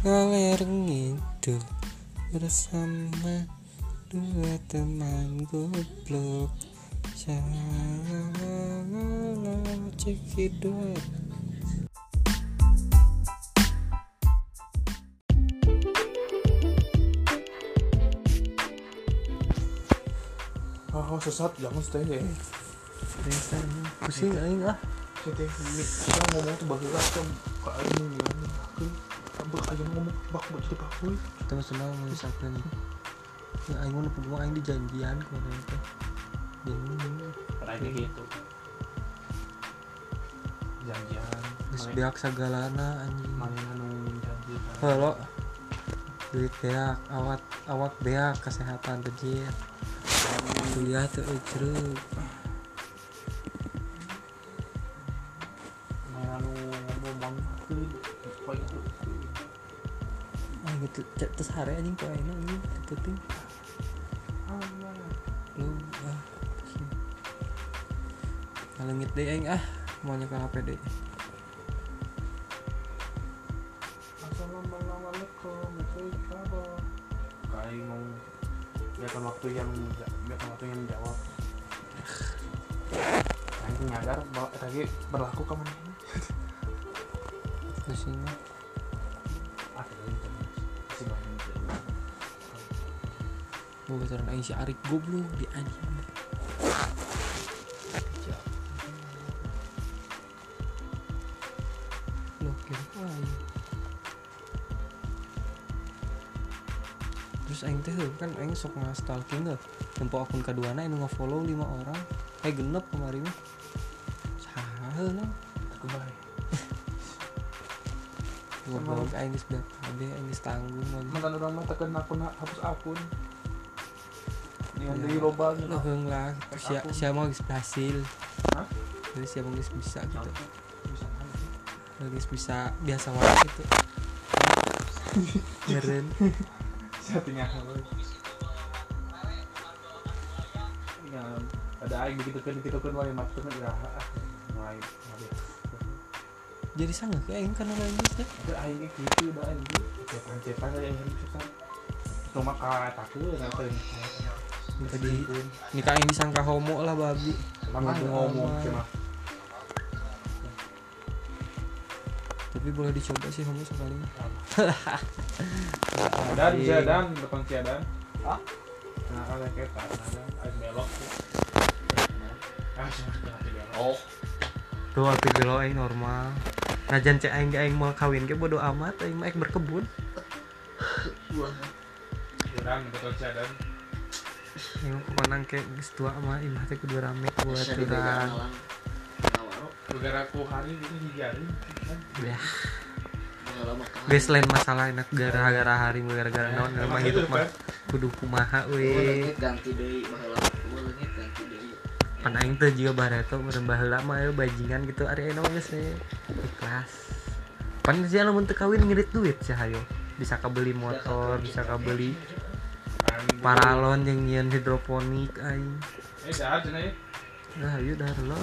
ngalir ngidul bersama dua teman goblok. Shalala cekidot Oh, sesat jangan stay. Deh. pusing aing ah. Kita ngomong tuh lah tuh kak. Aing ngomong bak bak jadi bak boy. kita senang misalkan ya aing mau nepung aing di janjian kemarin teh jadi Pernah kayak gitu. Janjian. geus beak sagalana anjing Main anu janji. halo duit beak awat awat beak kesehatan teh kuliah tuh ceruk Main anu ngomong itu. Cek terus hari anjing kok enak anjing penting lu ah ngalengit deh aing ah maunya ke HP deh Assalamualaikum Kayak mau biarkan waktu yang biarkan waktu yang jawab. Nanti nyadar bahwa tadi berlaku ke mana ini. pusing Gue aing si Arik goblok di anjing. Aing Terus aing teh kan aing sok nge-stalking tuh. Tempo akun kedua aing nge-follow 5 orang. Eh genep kemarin. Mah Saha heuh Aku baik. Goblok. Aing geus beak kabeh aing tanggung. Lagi Mantan orang mah tekan akun hapus akun. Yang Ya. di loba. Loh heung lah gitu. Sia- Siapa mau berhasil Hah? Jadi siapa geus bisa gitu Bisa? Geus bisa biasa wae gitu Ngeren Settingnya? Ya, ada aing begitu kan begitu kan macet kan ya ah, mulai mulai Jadi sangat ke aing karena lain teh itu aing gitu udah aing cepan aing harus susah cuma kata aku nanti Tadi nikah aing disangka homo lah babi. Cuma Tapi boleh dicoba sih homo sekali. Dan jadan depan jadan Hah? nah ada belok ah belok. Oh, Tuh api gelo aing normal. Najan cek aing aing mau kawin ke bodo amat aing mah aing berkebun. Jadan depan jadan Mah kemenang ke geus tua mah imah teh kudu rame buat. Nawaro, negara ku hari ini dijari Ya mah lain masalah enak gara-gara hari gara-gara naon Emang mah gitu, hidup mah Pak? kudu kumaha we ganti deui baheula. Ganti deui. pan aing teh juga bareto meureun baheula mah aya bajingan gitu ari aya geus ikhlas. Pan sia lamun teu kawin ngirit duit sih hayo. Bisa kabeli motor bisa kabeli paralon yang nyian hidroponik aing. Eh jahat cenah nah ayo dah lo